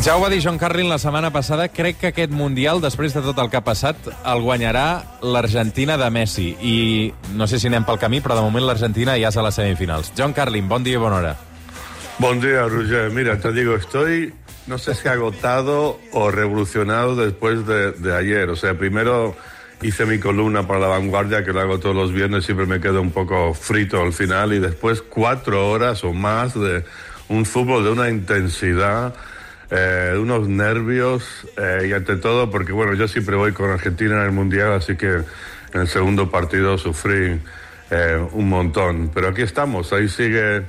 Ja ho va dir John Carlin la setmana passada, crec que aquest Mundial, després de tot el que ha passat, el guanyarà l'Argentina de Messi. I no sé si anem pel camí, però de moment l'Argentina ja és a les semifinals. John Carlin, bon dia i bona hora. Buen día, Roger. Mira, te digo, estoy, no sé si agotado o revolucionado después de, de ayer. O sea, primero hice mi columna para la vanguardia, que lo hago todos los viernes, siempre me quedo un poco frito al final, y después cuatro horas o más de un fútbol de una intensidad, eh, unos nervios, eh, y ante todo, porque bueno, yo siempre voy con Argentina en el Mundial, así que en el segundo partido sufrí eh, un montón. Pero aquí estamos, ahí sigue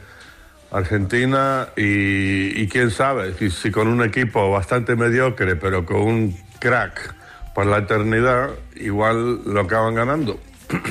Argentina y, y quién sabe, si, si con un equipo bastante mediocre, pero con un crack para la eternidad, igual lo acaban ganando.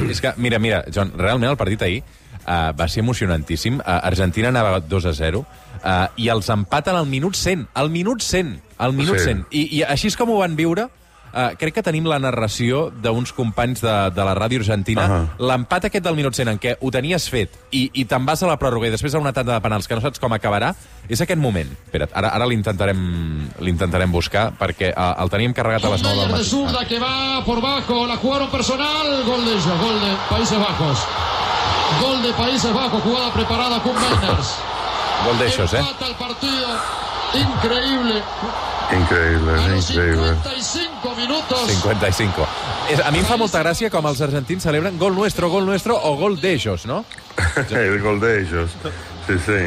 És que, mira, mira, John, realment el partit ahir uh, va ser emocionantíssim. Uh, Argentina anava 2 a 0 uh, i els empaten al minut 100. Al minut 100. Al minut Sí. 100. I, I així és com ho van viure Uh, crec que tenim la narració d'uns companys de, de la ràdio argentina. Uh. -huh. L'empat aquest del minut 100 en què ho tenies fet i, i te'n vas a la pròrroga i després a una tanda de penals que no saps com acabarà, és aquest moment. Espera't, ara, ara l'intentarem l'intentarem buscar perquè uh, el teníem carregat a les 9 del matí. zurda que va por bajo, la jugaron personal, gol de ellos, gol de Países Bajos. Gol de Países Bajos, jugada preparada con Meiners. Gol d'aixòs, eh? Empata el partido, increíble. Increíble, A los increíble. 55 minutos. 55. És, a mi em fa molta gràcia com els argentins celebren gol nuestro, gol nuestro o gol d'ells, no? El gol de ellos. Sí, sí.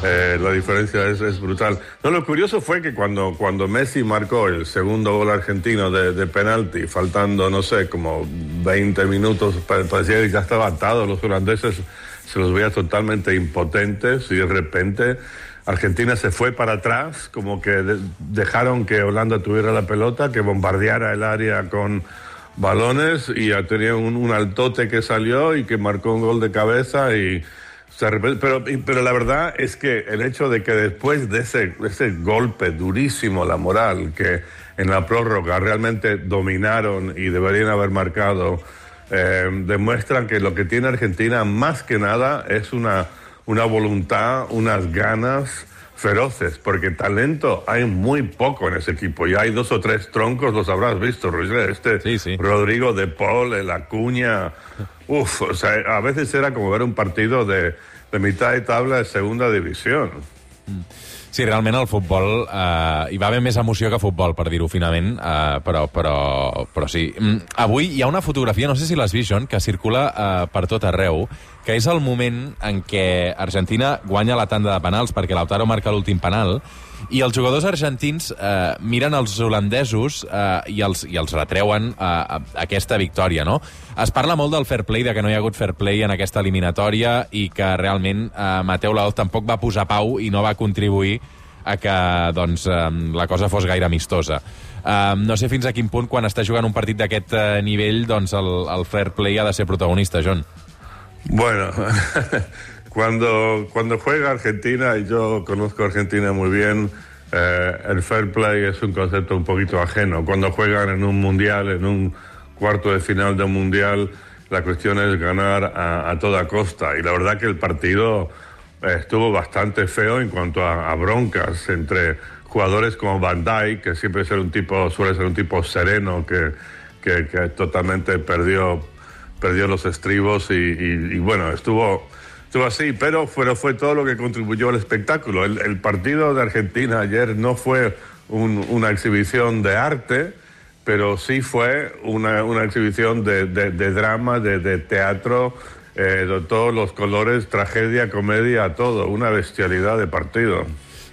Eh, la diferencia es, brutal. No, lo curioso fue que cuando, cuando Messi marcó el segundo gol argentino de, penalti, faltando, no sé, como 20 minutos, pa- parecía que ya estaba atado. Los holandeses se los veía totalmente impotentes y de repente Argentina se fue para atrás, como que de- dejaron que Holanda tuviera la pelota, que bombardeara el área con balones y ya tenía un, altote que salió y que marcó un gol de cabeza y pero, pero la verdad es que el hecho de que después de ese, ese golpe durísimo la moral que en la prórroga realmente dominaron y deberían haber marcado eh, demuestran que lo que tiene Argentina más que nada es una, una voluntad, unas ganas feroces, porque talento hay muy poco en ese equipo. Y hay dos o tres troncos, los habrás visto, Roger. Este Sí, sí. Rodrigo de Paul, el Acuña. Uf, o sea, a veces era como ver un partido de, de mitad de tabla de segunda división. Sí, realment el futbol... Eh, hi va haver més emoció que futbol, per dir-ho finament, eh, però, però, però sí. Mm, avui hi ha una fotografia, no sé si l'has vist, John, que circula eh, per tot arreu, que és el moment en què Argentina guanya la tanda de penals perquè Lautaro marca l'últim penal i els jugadors argentins eh, miren els holandesos eh, i, els, i els retreuen eh, aquesta victòria, no? Es parla molt del fair play, de que no hi ha hagut fair play en aquesta eliminatòria i que realment eh, Mateu Laoz tampoc va posar pau i no va contribuir a que doncs, eh, la cosa fos gaire amistosa. Eh, no sé fins a quin punt, quan està jugant un partit d'aquest eh, nivell, doncs el, el fair play ha de ser protagonista, John. Bueno, cuando, cuando juega Argentina, y yo conozco a Argentina muy bien, eh, el fair play es un concepto un poquito ajeno. Cuando juegan en un mundial, en un cuarto de final de un mundial, la cuestión es ganar a, toda costa. Y la verdad que el partido estuvo bastante feo en cuanto a, a broncas entre jugadores como Van Dijk, que siempre ser un tipo, suele ser un tipo sereno, que, que, que totalmente perdió perdió los estribos y, bueno, estuvo, estuvo así, pero fue, fue todo lo que contribuyó al espectáculo. El, partido de Argentina ayer no fue un- una exhibición de arte, pero sí fue una, una exhibición de, de- de drama, de, de teatro, eh, de todos los colores, tragedia, comedia, todo, una bestialidad de partido.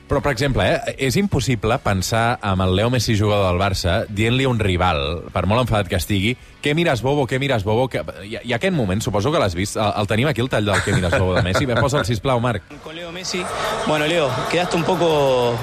Però, per exemple, eh, és impossible pensar amb el Leo Messi jugador del Barça dient-li a un rival, per molt enfadat que estigui, què mires, bobo, què mires, bobo... Que... I, I aquest moment, suposo que l'has vist, el, el tenim aquí, el tall del què mires, bobo de Messi. Ve, posa'l, sisplau, Marc. Con Leo Messi. Bueno, Leo, quedaste un poco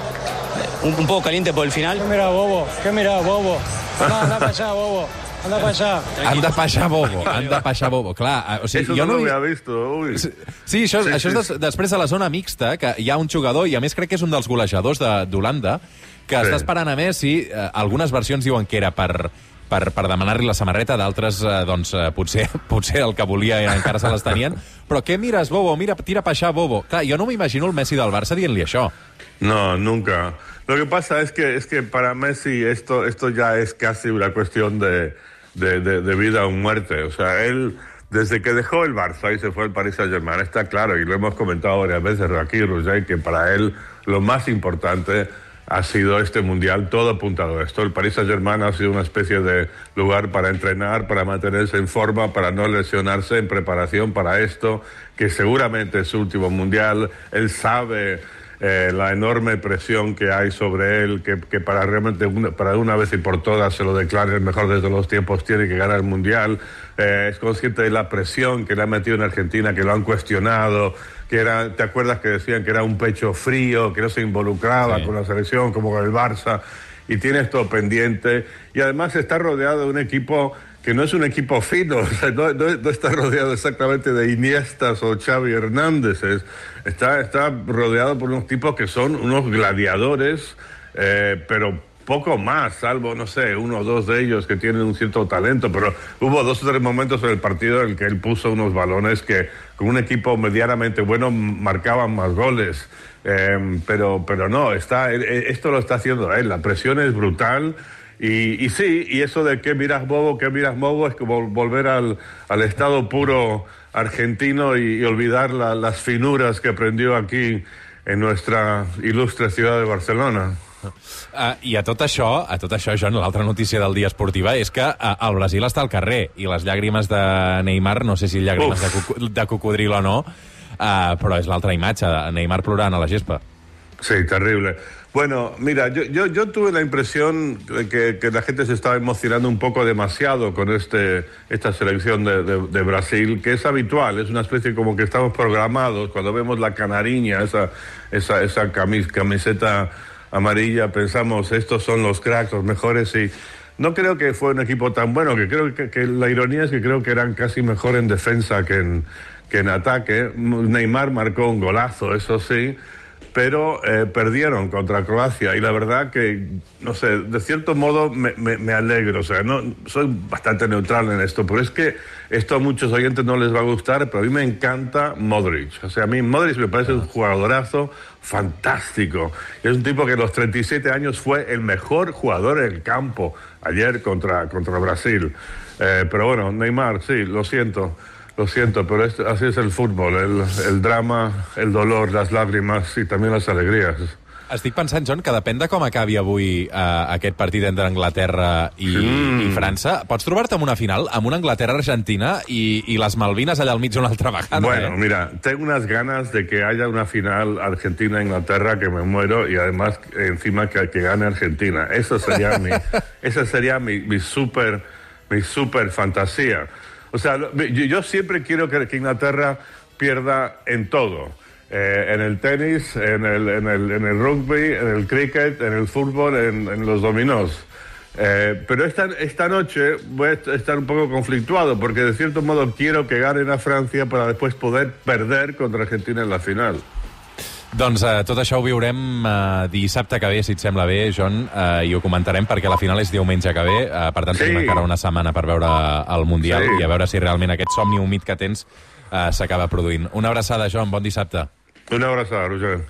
un, un poco caliente por el final. ¿Qué mira, bobo? ¿Qué mira, bobo? Anda, anda para allá, bobo. Anda para allá. Han de paixar bobo, han de paixar bobo. Clar, eh, o sigui, Eso jo no, no... visto. Uy. Sí, això, Sí, això sí. és des, després de la zona mixta, que hi ha un jugador, i a més crec que és un dels golejadors de- d'Holanda, que Sí. està esperant a Messi, eh, algunes versions diuen que era per per, per demanar-li la samarreta, d'altres, eh, doncs, eh, potser, potser el que volia encara se les tenien. Però què mires, Bobo? Mira, tira pa allà, Bobo. Clar, jo no m'imagino el Messi del Barça dient-li això. No, nunca. Lo que pasa es que, es que para Messi esto, esto ya es casi una cuestión de, de, de, de vida o muerte. O sea, él, desde que dejó el Barça y se fue al Paris Saint-Germain, está claro, y lo hemos comentado varias veces, aquí, Roger, que para él lo más importante ha sido este mundial, todo apuntado a esto. El Paris Saint-Germain ha sido una especie de lugar para entrenar, para mantenerse en forma, para no lesionarse en preparación para esto, que seguramente es su último mundial. Él sabe eh, la enorme presión que hay sobre él, que, que para realmente una, para una vez y por todas se lo declare el mejor de todos los tiempos, tiene que ganar el mundial. Eh, es consciente de la presión que le ha metido en Argentina, que lo han cuestionado, que era, ¿te acuerdas que decían que era un pecho frío, que no se involucraba Sí. con la selección como con el Barça? Y tiene esto pendiente. Y además está rodeado de un equipo que no es un equipo fino, o sea, no, no- no está rodeado exactamente de Iniestas o Xavi Hernández, está, está rodeado por unos tipos que son unos gladiadores, eh, pero poco más, salvo, no sé, uno o dos de ellos que tienen un cierto talento, pero hubo dos o tres momentos en el partido en el que él puso unos balones que con un equipo medianamente bueno marcaban más goles. Eh, pero, pero no, está, él- él- esto lo está haciendo él, la presión es brutal. Y, y sí, y eso de que miras bobo, que miras bobo, es como volver al, al estado puro argentino y, y olvidar la- las finuras que aprendió aquí en nuestra ilustre ciudad de Barcelona. Uh, I a tot això, a tot això, John, l'altra notícia del dia esportiva és que uh, el Brasil està al carrer i les llàgrimes de Neymar, no sé si llàgrimes Uf. de, coco de cocodril o no, uh, però és l'altra imatge, Neymar plorant a la gespa. Sí, terrible. Bueno, mira, yo, yo, yo tuve la impresión que, que la gente se estaba emocionando un poco demasiado con este, esta selección de, de- de Brasil, que es habitual, es una especie como que estamos programados, cuando vemos la canariña, esa, esa, esa camis- camiseta amarilla, pensamos, estos son los cracks, los mejores, y no creo que fue un equipo tan bueno, que creo que, que la ironía es que creo que eran casi mejor en defensa que en, que en ataque. Neymar marcó un golazo, eso sí, pero eh, perdieron contra Croacia y la verdad que, no sé, de cierto modo me, alegro, o sea, no, soy bastante neutral en esto, pero es que esto a muchos oyentes no les va a gustar, pero a mí me encanta Modric, o sea, a mí Modric me parece un jugadorazo fantástico, es un tipo que a los 37 años fue el mejor jugador en el campo ayer contra, contra Brasil, Eh, pero bueno, Neymar, sí, lo siento. Lo siento, pero esto- así es el fútbol, el, el drama, el dolor, las lágrimas y también las alegrías. Estic pensant, John, que depèn de com acabi avui uh, aquest partit entre Anglaterra i, mm. i França. Pots trobar-te en una final amb una Anglaterra-Argentina i, i les Malvines allà al mig una altra vegada. Bueno, eh? mira, tengo unas ganas de que haya una final Argentina-Inglaterra que me muero y además eh, encima que, que gane Argentina. Eso sería mi, esa sería mi, mi super, mi super fantasía. O sea, yo, siempre quiero que, Inglaterra pierda en todo. Eh, en el tenis, en el, en, el, en el rugby, en el cricket, en el fútbol, en, los dominós. Eh, pero esta, esta noche voy a est- estar un poco conflictuado porque de cierto modo quiero que ganen a Francia para después poder perder contra Argentina en la final. Doncs eh, tot això ho viurem eh, dissabte que ve, si et sembla bé, John, eh, i ho comentarem perquè la final és diumenge que ve, eh, per tant Sí. tenim encara una setmana per veure el Mundial Sí. i a veure si realment aquest somni humit que tens eh, s'acaba produint. Una abraçada, John, bon dissabte. Una abrazada, Roger.